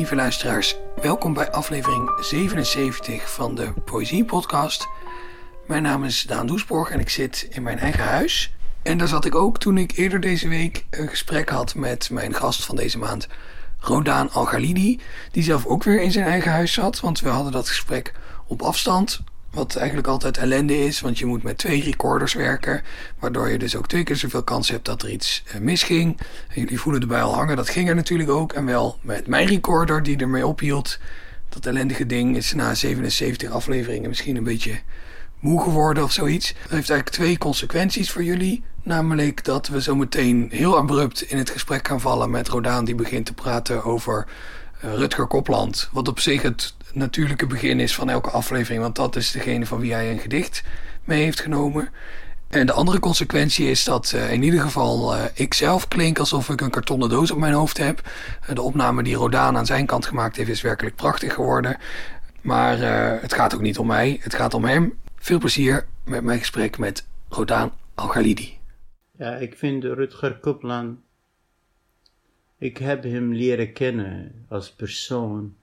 lieve luisteraars. Welkom bij aflevering 77 van de Poëzie Podcast. Mijn naam is Daan Doesborg en ik zit in mijn eigen huis. En daar zat ik ook toen ik eerder deze week een gesprek had met mijn gast van deze maand, Rodaan Algalidi, die zelf ook weer in zijn eigen huis zat, want we hadden dat gesprek op afstand. Wat eigenlijk altijd ellende is, want je moet met twee recorders werken. Waardoor je dus ook twee keer zoveel kans hebt dat er iets eh, misging. En jullie voelen erbij al hangen, dat ging er natuurlijk ook. En wel met mijn recorder die ermee ophield. Dat ellendige ding is na 77 afleveringen misschien een beetje moe geworden of zoiets. Dat heeft eigenlijk twee consequenties voor jullie. Namelijk dat we zo meteen heel abrupt in het gesprek gaan vallen met Rodaan die begint te praten over uh, Rutger Kopland. Wat op zich het natuurlijke begin is van elke aflevering, want dat is degene van wie hij een gedicht mee heeft genomen. En de andere consequentie is dat uh, in ieder geval uh, ik zelf klink alsof ik een kartonnen doos op mijn hoofd heb. Uh, de opname die Rodaan aan zijn kant gemaakt heeft is werkelijk prachtig geworden. Maar het gaat ook niet om mij, het gaat om hem. Veel plezier met mijn gesprek met Rodaan Al-Ghalidi. Ja, ik vind Rutger Kopland. Ik heb hem leren kennen als persoon.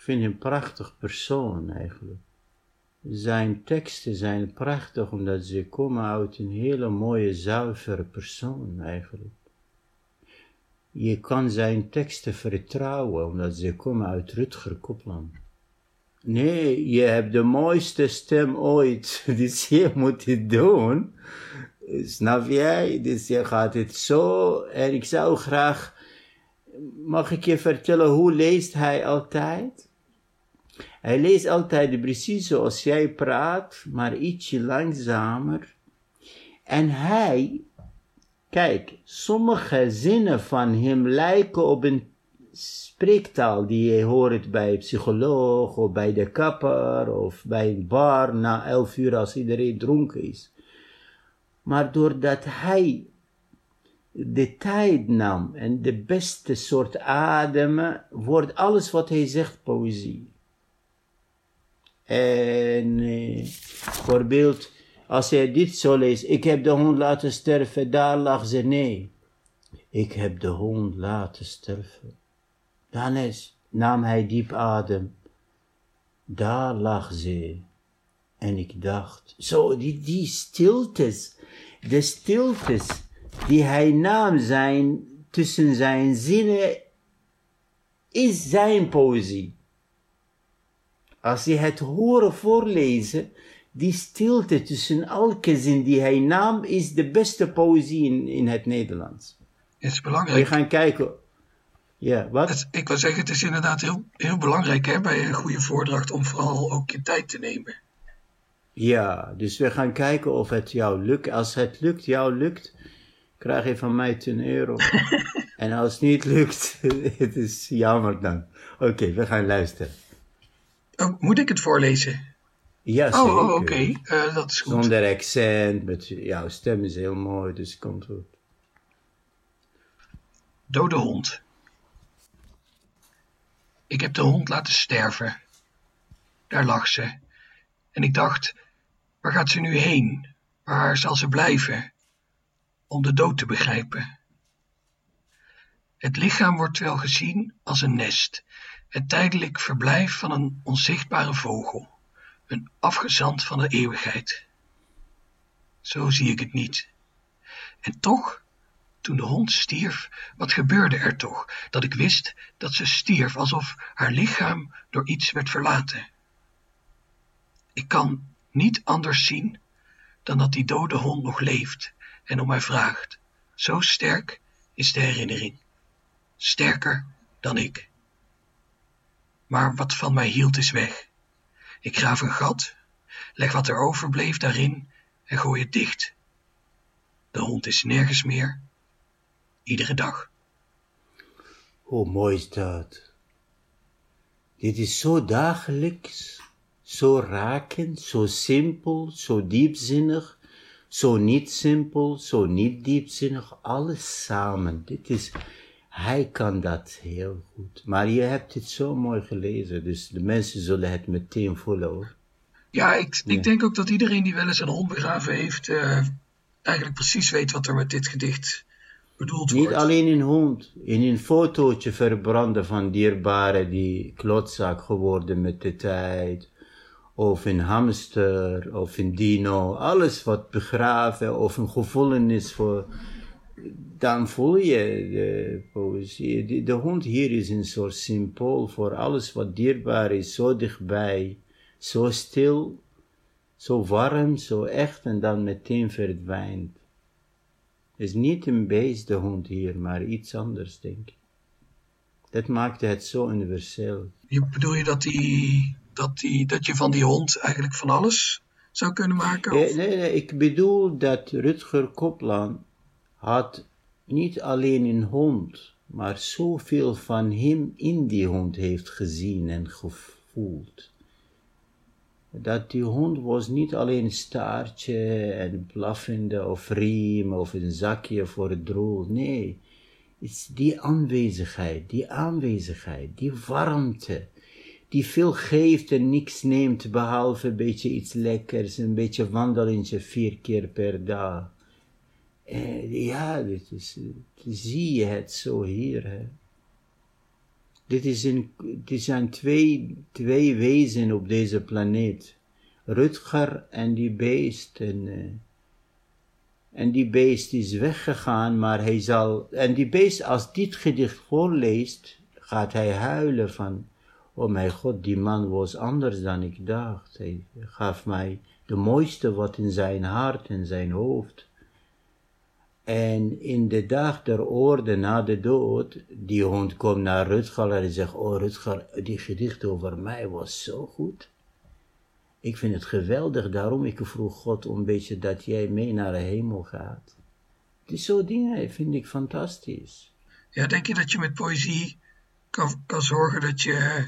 Ik vind een prachtig persoon eigenlijk. Zijn teksten zijn prachtig omdat ze komen uit een hele mooie, zuivere persoon eigenlijk. Je kan zijn teksten vertrouwen omdat ze komen uit Rutger Kopland. Nee, je hebt de mooiste stem ooit, dus je moet het doen. Snap jij? Dus je gaat het zo. En ik zou graag. Mag ik je vertellen hoe leest hij altijd? Hij leest altijd precies zoals jij praat, maar ietsje langzamer. En hij, kijk, sommige zinnen van hem lijken op een spreektaal die je hoort bij een psycholoog of bij de kapper of bij een bar na elf uur als iedereen dronken is. Maar doordat hij de tijd nam en de beste soort ademen, wordt alles wat hij zegt poëzie. En eh, bijvoorbeeld, als hij dit zo leest, ik heb de hond laten sterven, daar lag ze, nee. Ik heb de hond laten sterven. Dan is, nam hij diep adem. Daar lag ze. En ik dacht, zo, die, die stiltes, de stiltes die hij nam zijn, tussen zijn zinnen, is zijn poëzie. Als je het horen voorlezen, die stilte tussen elke zin die hij nam, is de beste poëzie in, in het Nederlands. Het is belangrijk. We gaan kijken. Ja, wat? Het, ik wil zeggen, het is inderdaad heel, heel belangrijk hè, bij een goede voordracht om vooral ook je tijd te nemen. Ja, dus we gaan kijken of het jou lukt. Als het lukt, jou lukt, krijg je van mij 10 euro. en als het niet lukt, het is jammer dan. Oké, we gaan luisteren. Oh, moet ik het voorlezen? Ja, oh, zeker. Oh, oké, uh, dat is goed. Zonder accent, met jouw stem is heel mooi, dus het komt goed. Dode hond. Ik heb de hond laten sterven. Daar lag ze. En ik dacht, waar gaat ze nu heen? Waar zal ze blijven? Om de dood te begrijpen. Het lichaam wordt wel gezien als een nest, het tijdelijk verblijf van een onzichtbare vogel, een afgezant van de eeuwigheid. Zo zie ik het niet. En toch, toen de hond stierf, wat gebeurde er toch, dat ik wist dat ze stierf alsof haar lichaam door iets werd verlaten. Ik kan niet anders zien dan dat die dode hond nog leeft en om mij vraagt. Zo sterk is de herinnering. Sterker dan ik. Maar wat van mij hield is weg. Ik graaf een gat, leg wat er overbleef daarin en gooi het dicht. De hond is nergens meer. Iedere dag. Hoe mooi is dat? Dit is zo dagelijks, zo rakend, zo simpel, zo diepzinnig, zo niet simpel, zo niet diepzinnig, alles samen. Dit is, hij kan dat heel goed. Maar je hebt het zo mooi gelezen, dus de mensen zullen het meteen voelen hoor. Ja, ik, ik denk ook dat iedereen die wel eens een hond begraven heeft, uh, eigenlijk precies weet wat er met dit gedicht bedoeld Niet wordt. alleen een hond. In een fotootje verbranden van dierbaren die klotzak geworden met de tijd. Of een hamster, of een dino. Alles wat begraven, of een gevoelens voor... Dan voel je de poëzie. De, de hond hier is een soort symbool voor alles wat dierbaar is. Zo dichtbij, zo stil, zo warm, zo echt en dan meteen verdwijnt is niet een beest, de hond hier, maar iets anders, denk ik. Dat maakte het zo universeel. Je, bedoel je dat, die, dat, die, dat je van die hond eigenlijk van alles zou kunnen maken? Nee, Of- nee, nee, ik bedoel dat Rutger Kopland had niet alleen een hond, maar zoveel van hem in die hond heeft gezien en gevoeld. Dat die hond was niet alleen een staartje en blaffende of riem of een zakje voor het droog. Nee, het is die aanwezigheid, die aanwezigheid, die warmte, die veel geeft en niks neemt behalve een beetje iets lekkers, een beetje wandelingje vier keer per dag. Eh, ja, dit is, zie je het zo hier. Hè. Dit, is een, dit zijn twee, twee wezen op deze planeet. Rutger en die beest. En, eh, en die beest is weggegaan, maar hij zal... En die beest, als dit gedicht voorleest, gaat hij huilen van... Oh mijn god, die man was anders dan ik dacht. Hij gaf mij de mooiste wat in zijn hart en zijn hoofd. En in de dag der orde na de dood, die hond komt naar Rutger en zegt, oh Rutger, die gedicht over mij was zo goed. Ik vind het geweldig, daarom ik vroeg God een beetje dat jij mee naar de hemel gaat. Die soort dingen vind ik fantastisch. Ja, denk je dat je met poëzie kan, kan zorgen dat je,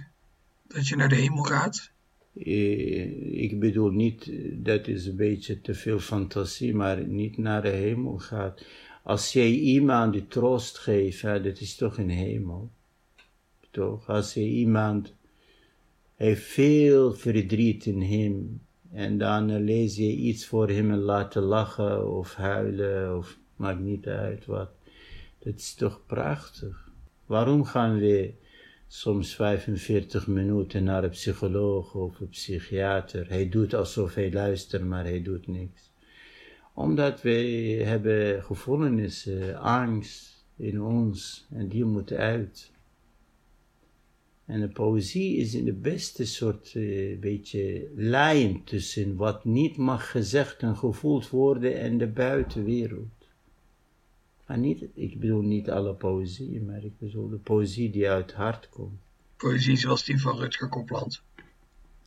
dat je naar de hemel gaat? Eh, Ik bedoel niet, dat is een beetje te veel fantasie, maar niet naar de hemel gaat. Als jij iemand die troost geeft, dat is toch een hemel. Toch? Als je iemand heeft veel verdriet in hem, en dan lees je iets voor hem en laten lachen of huilen, of maakt niet uit wat. Dat is toch prachtig. Waarom gaan we soms 45 minuten naar een psycholoog of een psychiater. Hij doet alsof hij luistert, maar hij doet niks. Omdat we hebben gevoelenissen, angst in ons en die moet uit. En de poëzie is in de beste soort eh, beetje lijn tussen wat niet mag gezegd en gevoeld worden en de buitenwereld. Maar niet, ik bedoel niet alle poëzie, maar ik bedoel de poëzie die uit het hart komt. Poëzie zoals die van Rutger Kopland.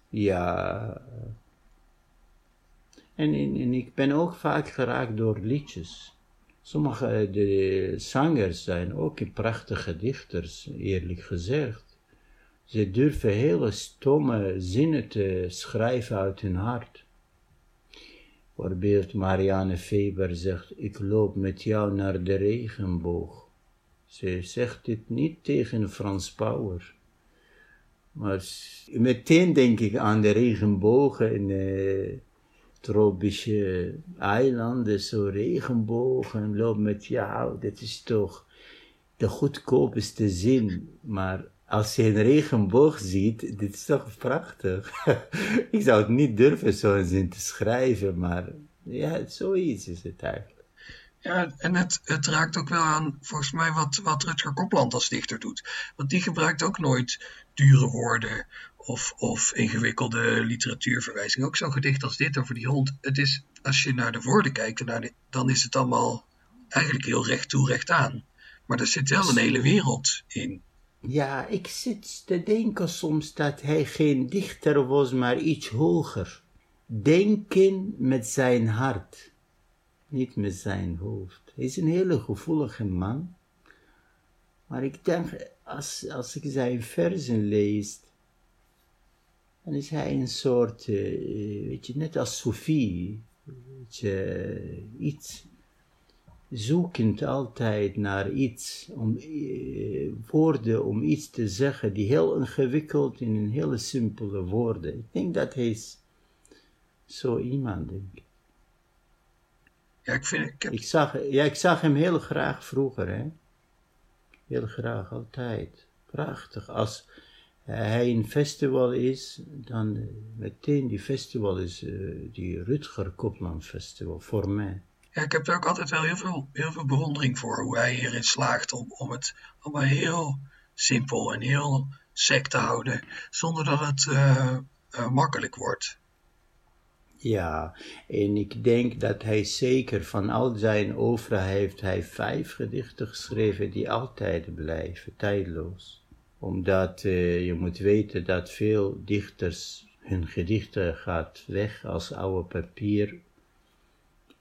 Ja. En, en, en ik ben ook vaak geraakt door liedjes. Sommige eh, de zangers zijn ook prachtige dichters, eerlijk gezegd. Ze durven hele stomme zinnen te schrijven uit hun hart. Bijvoorbeeld Marianne Weber zegt, ik loop met jou naar de regenboog. Ze zegt dit niet tegen Frans Bauer. Maar meteen denk ik aan de regenbogen in eh, tropische eilanden, zo regenbogen, loop met jou. Dat is toch de goedkoopste zin. Maar als je een regenboog ziet, dit is toch prachtig. ik zou het niet durven zo'n zin te schrijven, maar ja, zoiets is het eigenlijk. Ja, en het, het raakt ook wel aan, volgens mij, wat, wat Rutger Kopland als dichter doet. Want die gebruikt ook nooit dure woorden of, of ingewikkelde literatuurverwijzingen. Ook zo'n gedicht als dit over die hond. Het is, als je naar de woorden kijkt, en naar de- dan is het allemaal eigenlijk heel recht toe, recht aan. Maar er zit wel een hele wereld in. Ja, ik zit te denken soms dat hij geen dichter was, maar iets hoger. Denken met zijn hart, niet met zijn hoofd. Hij is een hele gevoelige man. Maar ik denk, als, als ik zijn versen lees, dan is hij een soort, eh, weet je, net als Sophie, weet je, iets zoekend altijd naar iets, om eh, woorden om iets te zeggen die heel ingewikkeld in een hele simpele woorden. Ik denk dat hij is zo iemand, denk ik. Ja, ik, vind, ik, heb... ik, zag, ja, ik zag hem heel graag vroeger, hè. Heel graag, altijd. Prachtig. Als hij een festival is, dan meteen die festival is uh, die Rutger Kopland Festival, voor mij. Ik heb daar ook altijd wel heel veel, heel veel bewondering voor, hoe hij hierin slaagt om, om het allemaal heel simpel en heel sec te houden, zonder dat het uh, uh, makkelijk wordt. Ja, en ik denk dat hij zeker van al zijn oeuvre heeft hij vijf gedichten geschreven die altijd blijven, tijdloos. Omdat uh, je moet weten dat veel dichters hun gedichten gaat weg als oude papier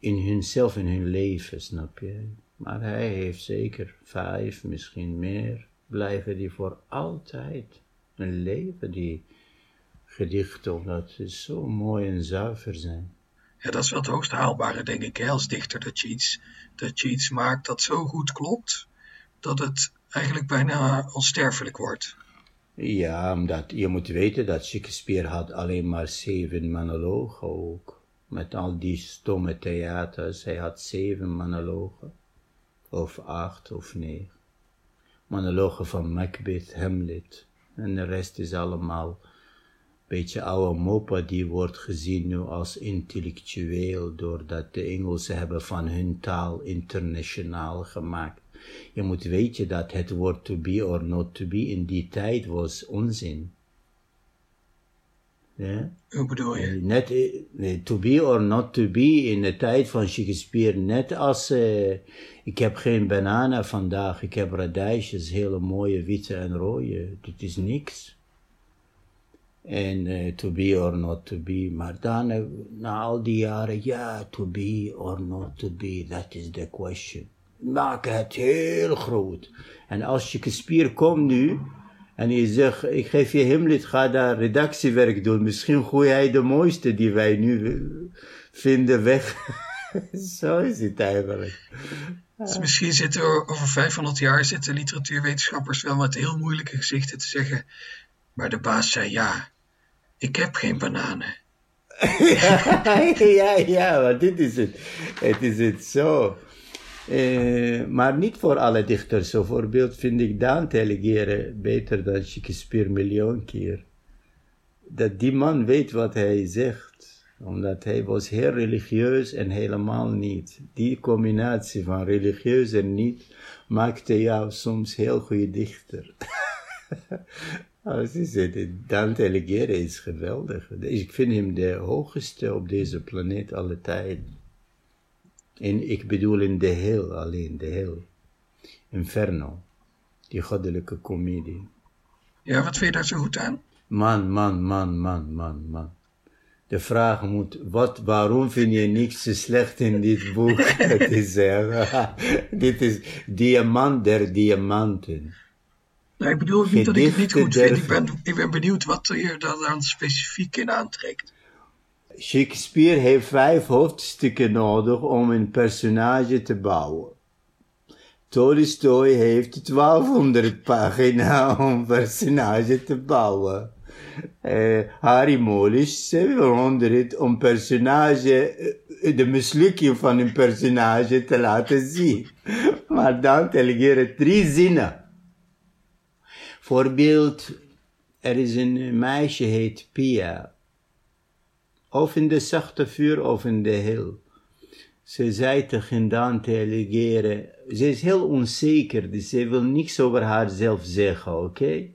in hunzelf, in hun leven, snap je? Maar hij heeft zeker vijf, misschien meer, blijven die voor altijd een leven, die gedichten, omdat ze zo mooi en zuiver zijn. Ja, dat is wel het hoogst haalbare, denk ik, hè, als dichter, dat je, iets, dat je iets maakt dat zo goed klopt, dat het eigenlijk bijna onsterfelijk wordt. Ja, omdat je moet weten dat Shakespeare had alleen maar zeven monologen ook. Met al die stomme theaters, hij had zeven monologen. Of acht of negen. Monologen van Macbeth, Hamlet. En de rest is allemaal beetje oude mopa die wordt gezien nu als intellectueel doordat de Engelsen hebben van hun taal internationaal gemaakt. Je moet weten dat het woord to be or not to be in die tijd was onzin. Ja? Hoe bedoel je? Net, nee, to be or not to be in de tijd van Shakespeare, net als uh, ik heb geen bananen vandaag, ik heb radijsjes, hele mooie witte en rode. Dit is niks. En uh, to be or not to be. Maar dan, uh, na al die jaren, ja, to be or not to be, that is the question. Maak het heel groot. En als spier komt nu, en je zegt, ik geef je Himlit, ga daar redactiewerk doen. Misschien gooi hij de mooiste die wij nu vinden weg. Zo is het eigenlijk. Dus misschien zitten er over 500 jaar zitten literatuurwetenschappers wel met heel moeilijke gezichten te zeggen. Maar de baas zei ja. Ik heb geen bananen. ja, ja, maar dit is het. Het is het zo. Uh, maar niet voor alle dichters. Zo voorbeeld vind ik Dante Alighieri beter dan Shakespeare miljoen keer. Dat die man weet wat hij zegt. Omdat hij was heel religieus en helemaal niet. Die combinatie van religieus en niet maakte jou soms heel goede dichter. Oh, ze Dante Alighieri is geweldig. Ik vind hem de hoogste op deze planeet alle tijden. En ik bedoel in de heel, alleen de heel. Inferno, die goddelijke komedie. Ja, wat vind je daar zo goed aan? Man, man, man, man, man, man. De vraag moet, wat, waarom vind je niks zo slecht in dit boek? Het is, uh, dit is diamant der diamanten. Nou, ik bedoel niet dat ik het niet goed vind. Ik ben, ik ben benieuwd wat je daar dan specifiek in aantrekt. Shakespeare heeft vijf hoofdstukken nodig om een personage te bouwen. Tolstoy heeft 1200 pagina's om een personage te bouwen. Uh, Harry Mulisch 700 om personage, eh, de mislukking van een personage te laten zien. Maar dan delegeren drie zinnen. Voorbeeld, er is een meisje heet Pia. Of in de zachte vuur of in de hel. Ze zei tegen Dante Alighieri, ze is heel onzeker, dus ze wil niks over haarzelf zeggen, oké?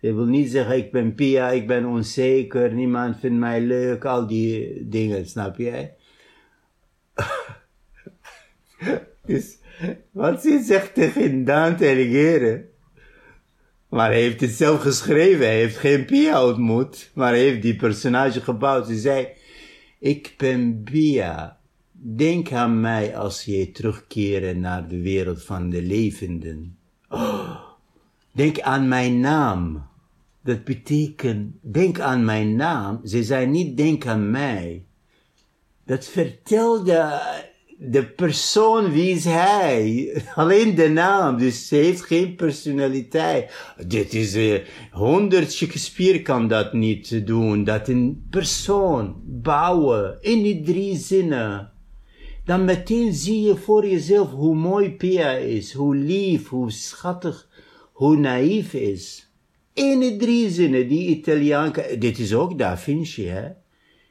Ze wil niet zeggen, ik ben Pia, ik ben onzeker, niemand vindt mij leuk, al die dingen, snap jij? dus, wat ze zegt tegen Dante Alighieri, maar hij heeft het zelf geschreven. Hij heeft geen Pia ontmoet. Maar hij heeft die personage gebouwd. Ze zei, ik ben Pia. Denk aan mij als je terugkeren naar de wereld van de levenden. Denk aan mijn naam. Dat betekent, denk aan mijn naam. Ze zei niet, denk aan mij. Dat vertelde de persoon, wie is hij? Alleen de naam, dus ze heeft geen personaliteit. Dit is, uh, honderd Shakespeare kan dat niet doen. Dat een persoon bouwen in die drie zinnen. dan meteen zie je voor jezelf hoe mooi Pia is, hoe lief, hoe schattig, hoe naïef is. In de drie zinnen, die Italiaan, dit is ook Da Vinci, hè?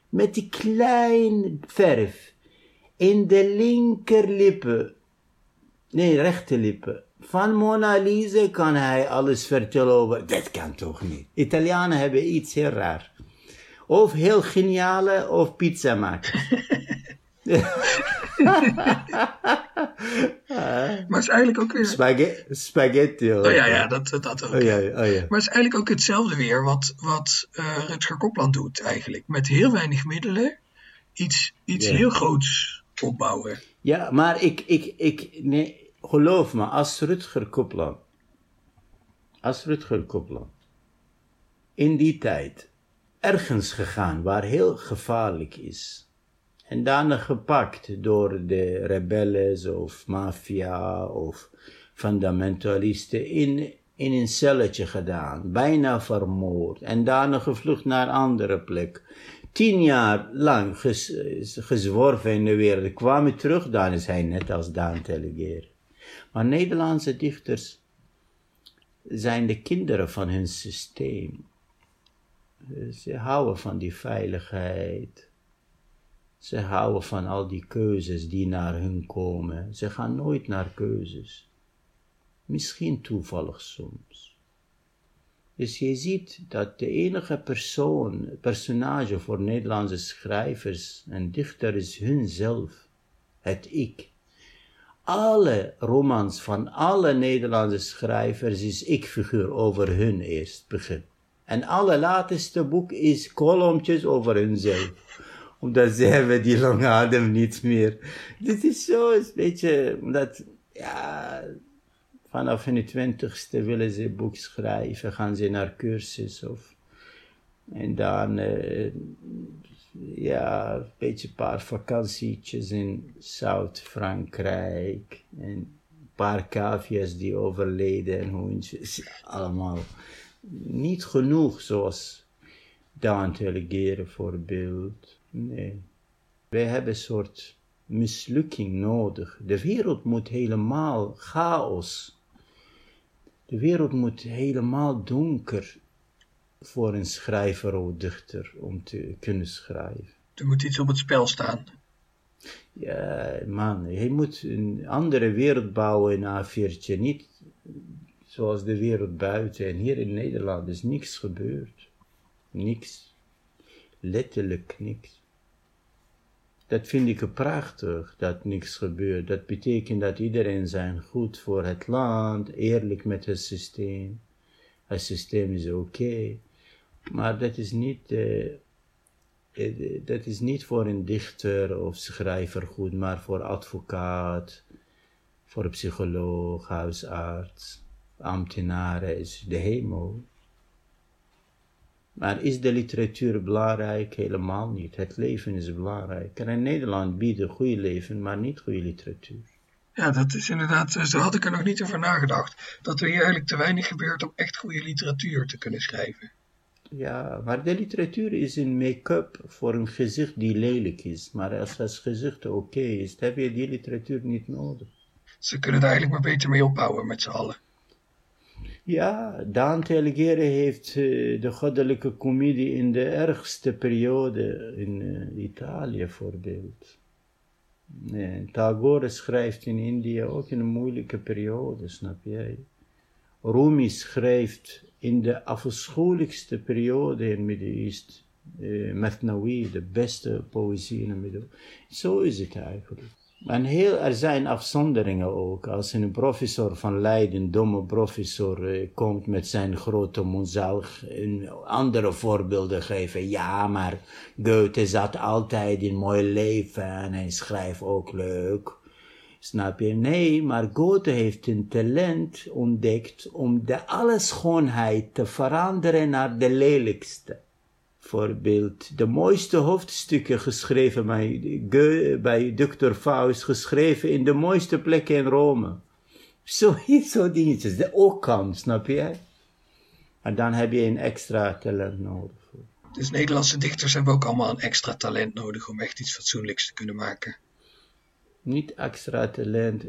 Met die kleine verf in de linkerlippen, nee, rechterlippen. Van Mona Lisa kan hij alles vertellen over, dat kan toch niet. Italianen hebben iets heel raar. Of heel geniale, of pizza maken. maar is eigenlijk ook weer... Spaghetti. spaghetti oh ja, ja, dat, dat ook. Oh ja, oh ja. Maar het is eigenlijk ook hetzelfde weer wat, wat uh, Rutger Kopland doet eigenlijk. Met heel weinig middelen iets, iets heel groots opbouwen. Ja, maar ik, ik, ik nee, geloof me, als Rutger Kopland, als Rutger in die tijd ergens gegaan waar heel gevaarlijk is en daarna gepakt door de rebellen of maffia of fundamentalisten in, in een celletje gedaan, bijna vermoord en daarna gevlucht naar een andere plek. Tien jaar lang gezworven in de wereld, kwam terug, dan is hij net als Daan Telegeer. Maar Nederlandse dichters zijn de kinderen van hun systeem. Ze houden van die veiligheid ze houden van al die keuzes die naar hun komen. Ze gaan nooit naar keuzes. Misschien toevallig soms. Dus je ziet dat de enige persoon, personage voor Nederlandse schrijvers en dichter is hunzelf, het ik. Alle romans van alle Nederlandse schrijvers is ik-figuur over hun eerst begin. En alle laatste boek is kolompjes over hunzelf omdat ze hebben die lange adem niet meer. Dit is zo een beetje, omdat, ja, vanaf hun twintigste willen ze boek schrijven, gaan ze naar cursus of, en dan, uh, ja, een beetje een paar vakantietjes in Zuid-Frankrijk en een paar cavia's die overleden en hondjes, allemaal niet genoeg zoals Dante Alighieri voorbeeld. Nee. Wij hebben een soort mislukking nodig. De wereld moet helemaal chaos. De wereld moet helemaal donker voor een schrijver of dichter om te kunnen schrijven. Er moet iets op het spel staan. Ja, man, hij moet een andere wereld bouwen in A4'tje. Niet zoals de wereld buiten. En hier in Nederland is niks gebeurd. Niks. Letterlijk niks. Dat vind ik prachtig, dat niks gebeurt. Dat betekent dat iedereen zijn goed voor het land, eerlijk met het systeem. Het systeem is oké. Maar dat is niet, uh, dat is niet voor een dichter of schrijver goed, maar voor advocaat, voor psycholoog, huisarts, ambtenaren is de hemel. Maar is de literatuur belangrijk? Helemaal niet. Het leven is belangrijk. En in Nederland bieden goede leven, maar niet goede literatuur. Ja, dat is inderdaad, zo had ik er nog niet over nagedacht. Dat er hier eigenlijk te weinig gebeurt om echt goede literatuur te kunnen schrijven. Ja, maar de literatuur is een make-up voor een gezicht die lelijk is. Maar als het gezicht oké is, dan heb je die literatuur niet nodig. Ze kunnen er eigenlijk maar beter mee opbouwen met z'n allen. Ja, Dante Alighieri heeft uh, de goddelijke comedie in de ergste periode in uh, Italië voorbeeld. Nee, Tagore schrijft in India ook in een moeilijke periode, snap jij? Rumi schrijft in de afschuwelijkste periode in Midden-Oosten, uh, Methnawi, de beste poëzie in het Midden-Oosten. Zo is het eigenlijk. En heel, er zijn afzonderingen ook. Als een professor van Leiden, domme professor, eh, komt met zijn grote mond, zal een andere voorbeelden geven. Ja, maar Goethe zat altijd in mooi leven en hij schrijft ook leuk. Snap je? Nee, maar Goethe heeft een talent ontdekt om de alle schoonheid te veranderen naar de lelijkste voorbeeld de mooiste hoofdstukken geschreven bij, bij Dr. Faust, geschreven in de mooiste plekken in Rome. Zo, zo dingetjes, de ook kan, snap je? En dan heb je een extra talent nodig. Dus Nederlandse dichters hebben ook allemaal een extra talent nodig om echt iets fatsoenlijks te kunnen maken. Niet extra talent.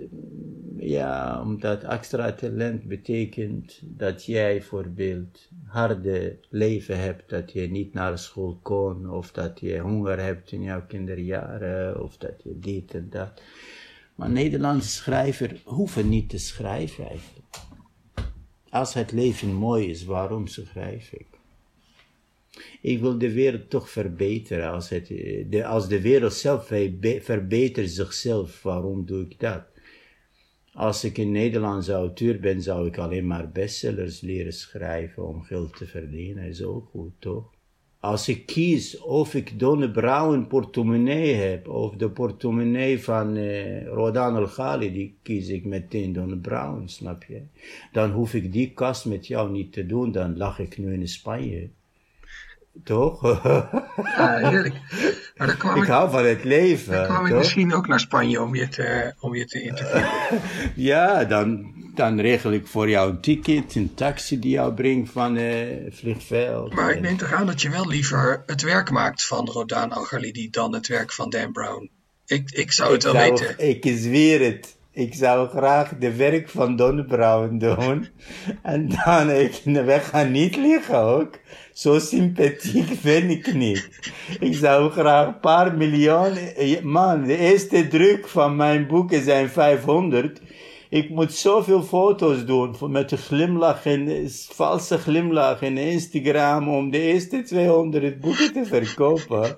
Ja, omdat extra talent betekent dat jij bijvoorbeeld harde leven hebt, dat je niet naar school kon, of dat je honger hebt in jouw kinderjaren, of dat je dit en dat. Maar Nederlandse schrijver hoeven niet te schrijven eigenlijk. Als het leven mooi is, waarom schrijf ik? Ik wil de wereld toch verbeteren. Als, het, de, als de wereld zelf verbetert zichzelf, waarom doe ik dat? Als ik een Nederlandse auteur ben, zou ik alleen maar bestsellers leren schrijven om geld te verdienen. Is ook goed, toch? Als ik kies of ik Donne Brown portemonnee heb, of de portemonnee van uh, Rodan Al die kies ik meteen Donne Brown, snap je? Dan hoef ik die kast met jou niet te doen, dan lag ik nu in Spanje. Toch? Ja, heerlijk. Maar dan kwam ik, hou van het leven. Dan kwam ik misschien ook naar Spanje om je te, om je te interviewen. ja, dan, dan regel ik voor jou een ticket, een taxi die jou brengt van uh, vliegveld. Maar ik neem toch aan dat je wel liever het werk maakt van Rodan Al-Ghalidi dan het werk van Dan Brown. Ik, ik zou het wel weten. Ik zweer het. Ik zou graag de werk van Don Brown doen. En dan ik we gaan niet liggen ook. Zo sympathiek ben ik niet. Ik zou graag een paar miljoen... Man, de eerste druk van mijn boeken zijn 500. Ik moet zoveel foto's doen met een glimlach en valse glimlach in Instagram om de eerste 200 boeken te verkopen.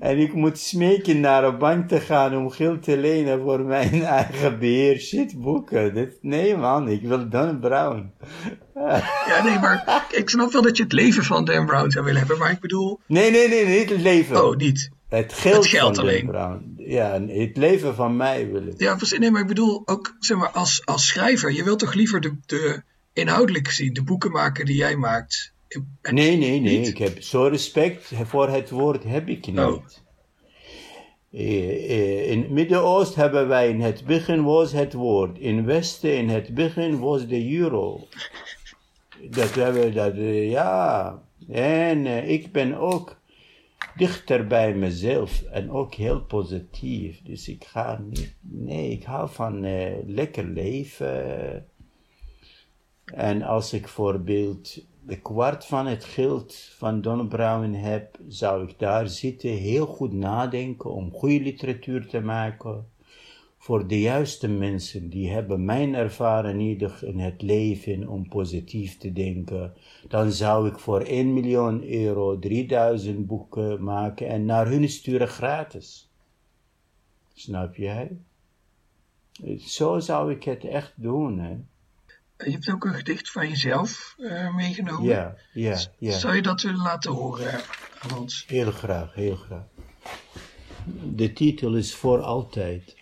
En ik moet smeken naar een bank te gaan om geld te lenen voor mijn eigen beheer. Shit, boeken. nee man, ik wil Dan Brown. Ja, nee, maar ik snap wel dat je het leven van Dan Brown zou willen hebben, maar ik bedoel... Nee, nee, nee, niet het leven. Oh, niet? Het geld, het geld van alleen. Dan Brown. Ja, het leven van mij wil ik. Ja, nee, maar ik bedoel ook, zeg maar, als, als schrijver, je wilt toch liever de, de inhoudelijk zien, de boeken maken die jij maakt Nee, nee, nee. Ik heb zo respect voor het woord heb ik niet. Oh. In het Midden-Oosten hebben wij in het begin was het woord. In het Westen in het begin was de euro. Dat hebben dat, ja. En ik ben ook dichter bij mezelf en ook heel positief. Dus ik ga niet, nee, ik hou van uh, lekker leven. En als ik voorbeeld de kwart van het geld van Don Brown heb, zou ik daar zitten, heel goed nadenken om goede literatuur te maken. Voor de juiste mensen, die hebben mijn ervaring nodig in het leven om positief te denken. Dan zou ik voor 1 miljoen euro 3000 boeken maken en naar hun sturen gratis. Snap jij? Zo zou ik het echt doen, hè. Je hebt ook een gedicht van jezelf uh, meegenomen. Ja, ja, ja. Zou je dat willen laten horen aan ons? Heel graag, heel graag. De titel is Voor Altijd.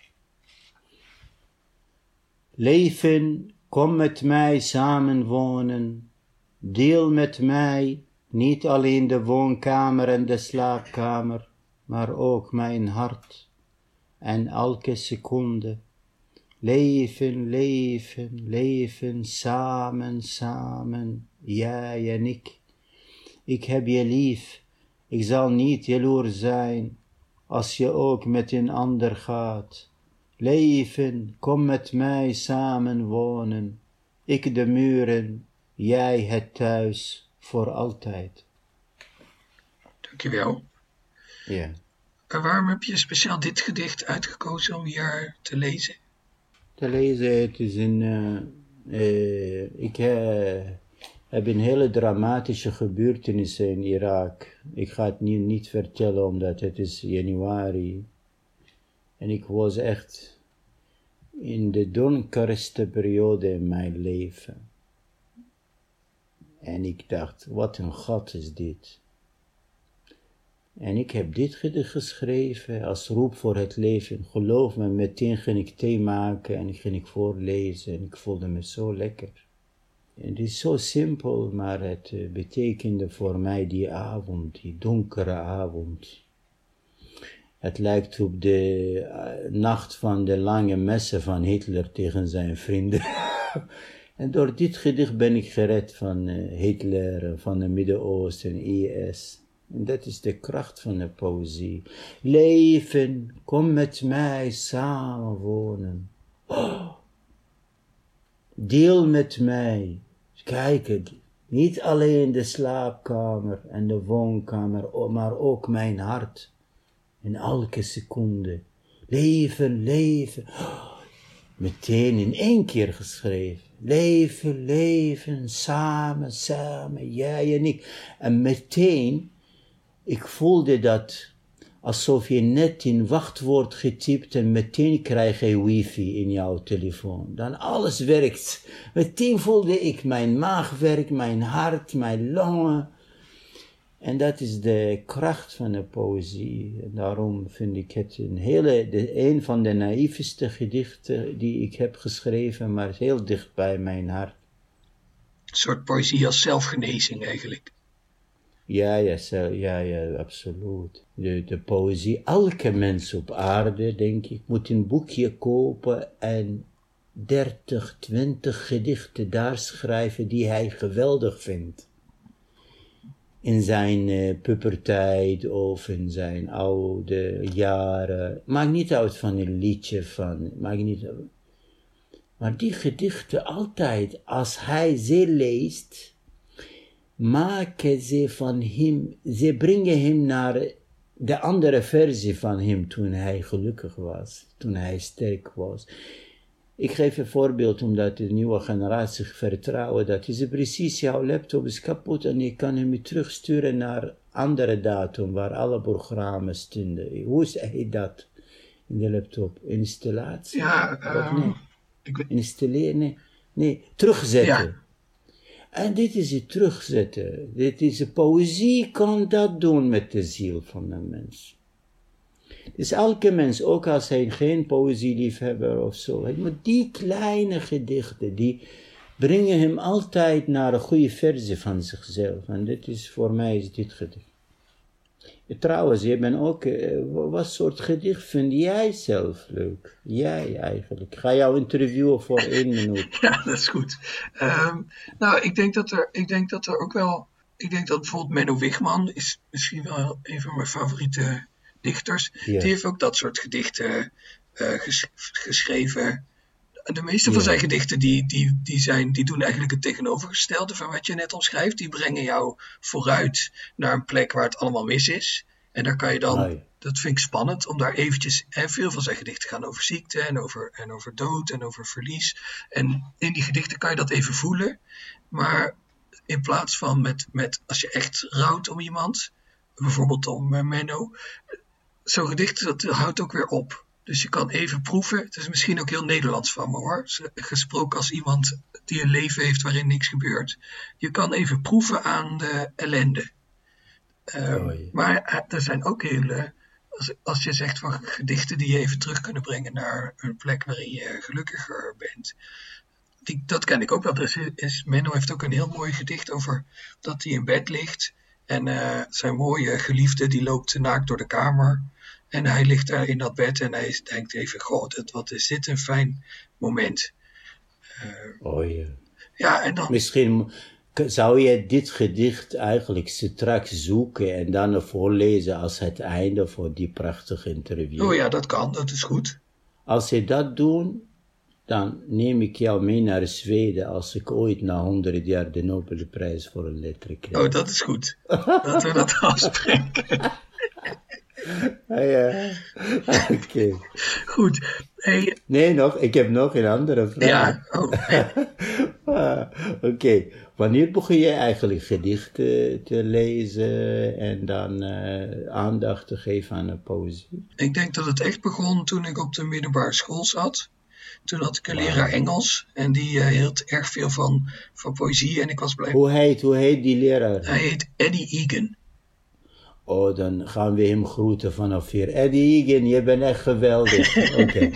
Leven, kom met mij samenwonen. Deel met mij niet alleen de woonkamer en de slaapkamer, maar ook mijn hart en elke seconde Leven, leven, leven, samen, samen, jij en ik. Ik heb je lief, ik zal niet jaloers zijn, als je ook met een ander gaat. Leven, kom met mij samen wonen, ik de muren, jij het thuis, voor altijd. Dankjewel. Ja. En waarom heb je speciaal dit gedicht uitgekozen om hier te lezen? Te lezen. Het is een, uh, ik uh, heb een hele dramatische gebeurtenis in Irak. Ik ga het nu niet vertellen omdat het is januari. En ik was echt in de donkerste periode in mijn leven. En ik dacht, wat een gat is dit. En ik heb dit gedicht geschreven als roep voor het leven. Geloof me, meteen ging ik thee maken en ging ik voorlezen en ik voelde me zo lekker. En het is zo simpel, maar het eh, betekende voor mij die avond, die donkere avond. Het lijkt op de eh, nacht van de lange messen van Hitler tegen zijn vrienden. en door dit gedicht ben ik gered van uh, Hitler, van het Midden-Oosten, IS. Dat is de kracht van de poëzie. Leven, kom met mij samen wonen. Oh, deel met mij. Kijk, niet alleen de slaapkamer en de woonkamer, maar ook mijn hart. In elke seconde. Leven, leven. Meteen in één keer geschreven. Leven, leven, samen, samen, jij en ik. En meteen, ik voelde dat alsof je net in wachtwoord getypt en meteen krijg je wifi in jouw telefoon. Dan alles werkt. Meteen voelde ik mijn maag werkt, mijn hart, mijn longen. En dat is de kracht van de poëzie. Daarom vind ik het een, hele, de, een van de naïefste gedichten die ik heb geschreven, maar heel dicht bij mijn hart. Een soort poëzie als zelfgenezing eigenlijk. Ja, ja, ja, ja, absoluut. De, de poëzie, elke mens op aarde, denk ik, moet een boekje kopen en 30, 20 gedichten daar schrijven die hij geweldig vindt. In zijn uh, puberteit of in zijn oude jaren. Maakt niet uit van een liedje van, maakt niet uit. Maar die gedichten altijd, als hij ze leest, maken ze van hem, ze brengen hem naar de andere versie van hem toen hij gelukkig was, toen hij sterk was. Ik geef een voorbeeld omdat de nieuwe generatie vertrouwen dat is precies jouw laptop is kapot en je kan hem terugsturen naar andere datum waar alle programma's stonden. Hoe is hij dat in de laptop? Installatie? Ja, uh, nee? ik... installeren? Nee, nee, terugzetten. Ja. En dit is het terugzetten. Dit is de poëzie kan dat doen met de ziel van een mens. Dus elke mens, ook als hij geen poëzieliefhebber of zo, hij die kleine gedichten, die brengen hem altijd naar een goede versie van zichzelf. En dit is voor mij is dit gedicht. Trouwens, je bent ook, uh, wat soort gedicht vind jij zelf leuk? Jij eigenlijk. Ik ga jou interviewen voor één minuut. ja, dat is goed. Um, nou, ik denk, dat er, ik denk dat er ook wel, ik denk dat bijvoorbeeld Menno Wigman is misschien wel een van mijn favoriete dichters. Die heeft ook dat soort gedichten uh, ges geschreven. De meeste van zijn gedichten die, die, die, zijn, die doen eigenlijk het tegenovergestelde van wat je net omschrijft. Die brengen jou vooruit naar een plek waar het allemaal mis is. En daar kan je dan, dat vind ik spannend, om daar eventjes, en veel van zijn gedichten gaan over ziekte en over, en over dood en over verlies. En in die gedichten kan je dat even voelen. Maar in plaats van met, met als je echt rouwt om iemand, bijvoorbeeld om uh, Menno, zo'n gedicht dat houdt ook weer op. Dus je kan even proeven. Het is misschien ook heel Nederlands van me hoor. Gesproken als iemand die een leven heeft waarin niks gebeurt. Je kan even proeven aan de ellende. Um, Maar eh, er zijn ook hele. Als, als je zegt van gedichten die je even terug kunnen brengen naar een plek waarin je gelukkiger bent. Die, dat ken ik ook wel. Is, is, Menno heeft ook een heel mooi gedicht over dat hij in bed ligt. En uh, zijn mooie geliefde die loopt naakt door de kamer. En hij ligt daar in dat bed en hij denkt even, god, wat is dit een fijn moment. Uh, oh ja. Ja, en dan... Misschien zou je dit gedicht eigenlijk straks zoeken en dan voorlezen als het einde voor die prachtige interview. Oh ja, dat kan, dat is goed. Als je dat doet, dan neem ik jou mee naar Zweden als ik ooit na honderd jaar de Nobelprijs voor een letter krijg. Oh, dat is goed. dat we dat afspreken. Ah, ja, oké. Goed. Hey. Nee, nog, ik heb nog een andere vraag. Ja, oh. ah, Oké, wanneer begon je eigenlijk gedichten te lezen en dan uh, aandacht te geven aan de poëzie? Ik denk dat het echt begon toen ik op de middelbare school zat. Toen had ik een leraar Engels en die uh, hield erg veel van, van poëzie en ik was blij. Hoe heet, hoe heet die leraar? Hij heet Eddie Egan. Oh, dan gaan we hem groeten vanaf hier. Eddie Egan, je bent echt geweldig. Oké.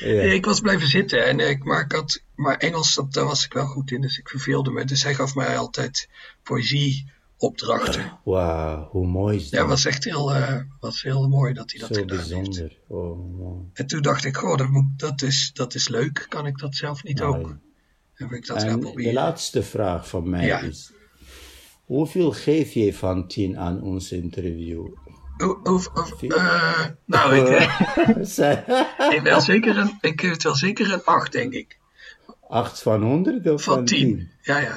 Ja. ik was blijven zitten, en ik, maar, ik had, maar Engels, dat, daar was ik wel goed in, dus ik verveelde me. Dus hij gaf mij altijd poëzieopdrachten. Wauw, hoe mooi is dat? Ja, was echt heel, uh, was heel mooi dat hij dat Zo gedaan bijzonder. heeft. Oh. En toen dacht ik, goh, dat, moet, dat, is, dat is leuk. Kan ik dat zelf niet ook? Heb ik dat En de laatste vraag van mij Ja. is... Hoeveel geef je van 10 aan ons interview? Of, of, of, uh, nou, ik, ik, wel zeker een, ik geef het wel zeker een 8, denk ik. 8 van 100 of van, van 10? 10? Ja, ja.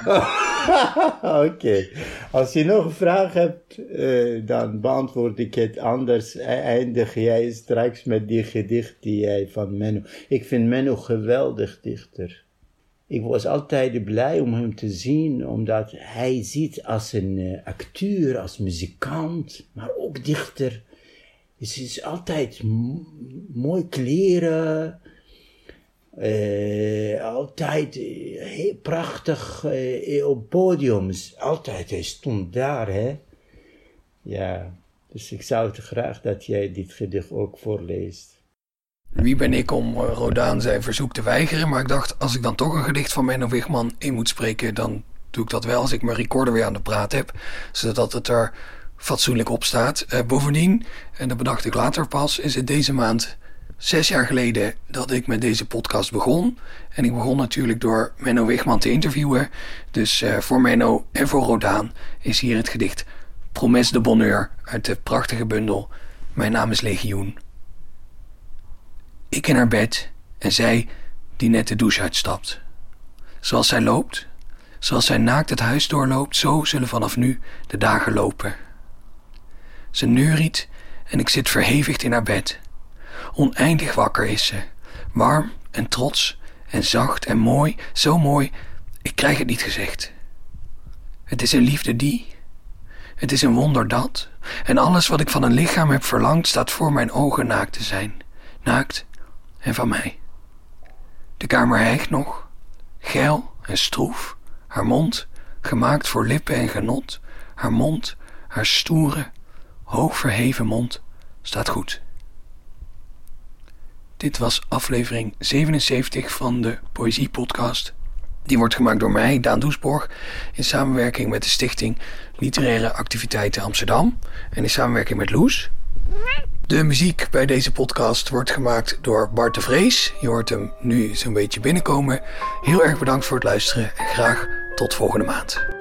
Oké. Okay. Als je nog een vraag hebt, uh, dan beantwoord ik het anders. Eindig jij straks met die gedicht die jij van Menno. Ik vind Menno geweldig dichter. Ik was altijd blij om hem te zien, omdat hij ziet als een uh, acteur, als muzikant, maar ook dichter. Het is altijd mooi kleren, uh, altijd heel prachtig op podiums. Altijd, hij stond daar, hè. Ja, dus ik zou het graag dat jij dit gedicht ook voorleest. Wie ben ik om Rodaan zijn verzoek te weigeren? Maar ik dacht, als ik dan toch een gedicht van Menno Wigman in moet spreken, dan doe ik dat wel als ik mijn recorder weer aan de praat heb. Zodat het er fatsoenlijk op staat. Uh, bovendien, en dat bedacht ik later pas, is het deze maand zes jaar geleden dat ik met deze podcast begon. En ik begon natuurlijk door Menno Wigman te interviewen. Dus uh, voor Menno en voor Rodaan is hier het gedicht Promes de Bonheur uit de prachtige bundel Mijn naam is Legioen. Ik in haar bed en zij die net de douche uitstapt. Zoals zij loopt, zoals zij naakt het huis doorloopt, zo zullen vanaf nu de dagen lopen. Ze neuriet en ik zit verhevigd in haar bed. Oneindig wakker is ze, warm en trots en zacht en mooi, zo mooi, ik krijg het niet gezegd. Het is een liefde die, het is een wonder dat, en alles wat ik van een lichaam heb verlangd staat voor mijn ogen naakt te zijn, naakt en van mij. De kamer hijgt nog, geil en stroef, haar mond, gemaakt voor lippen en genot, haar mond, haar stoere, hoogverheven mond, staat goed. Dit was aflevering 77 van de Poëzie Podcast. Die wordt gemaakt door mij, Daan Doesborg, in samenwerking met de Stichting Literaire Activiteiten Amsterdam en in samenwerking met Loes. De muziek bij deze podcast wordt gemaakt door Bart de Vrees. Je hoort hem nu zo'n beetje binnenkomen. Heel erg bedankt voor het luisteren en graag tot volgende maand.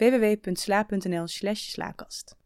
www.sla.nl slaakast.